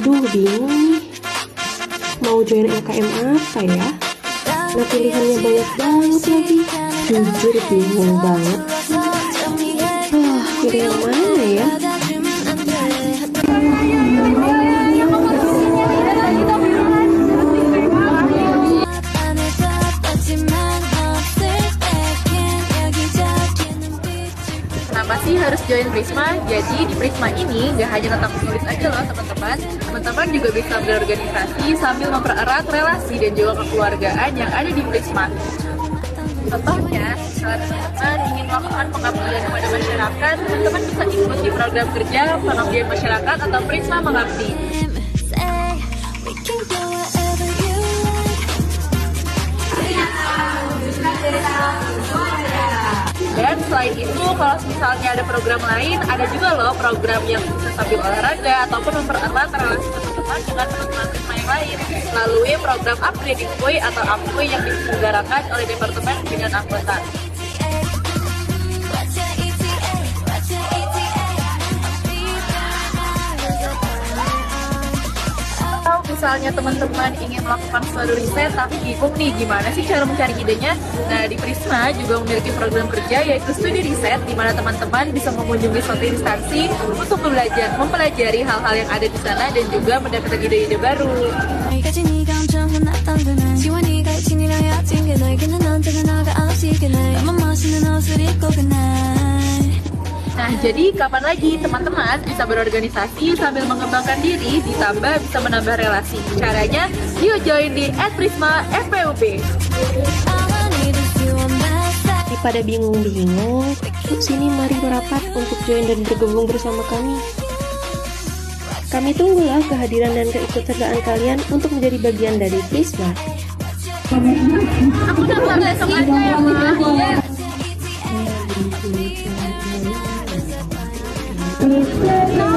bingung nih. Mau join LKM apa ya? Nah pilihannya banyak banget lagi. Jujur bingung banget. Wah, pilih yang mana ya? Kenapa harus join Prisma? Jadi di Prisma ini gak hanya tentang menulis aja loh teman-teman Teman-teman juga bisa berorganisasi sambil mempererat relasi dan juga kekeluargaan yang ada di Prisma Contohnya, kalau teman-teman ingin melakukan pengabdian kepada masyarakat, teman-teman bisa ikut di program kerja pengabdian masyarakat atau Prisma Mengabdi. Dan selain itu, kalau misalnya ada program lain, ada juga loh program yang bisa sambil olahraga ataupun mempererat relasi teman-teman dengan teman-teman yang lain melalui program upgrading Boy atau Upboy yang diselenggarakan oleh Departemen dengan anggota. Misalnya teman-teman ingin melakukan suatu riset tapi bingung nih gimana sih cara mencari idenya? Nah di Prisma juga memiliki program kerja yaitu studi riset di mana teman-teman bisa mengunjungi suatu instansi untuk belajar, mempelajari hal-hal yang ada di sana dan juga mendapatkan ide-ide baru. Nah, jadi kapan lagi teman-teman bisa berorganisasi sambil mengembangkan diri, ditambah bisa menambah relasi. Caranya, yuk join di @prisma FPUP. Daripada bingung-bingung, yuk sini mari merapat untuk join dan bergabung bersama kami. Kami tunggulah kehadiran dan keikutsertaan kalian untuk menjadi bagian dari Prisma. Aku 見つけ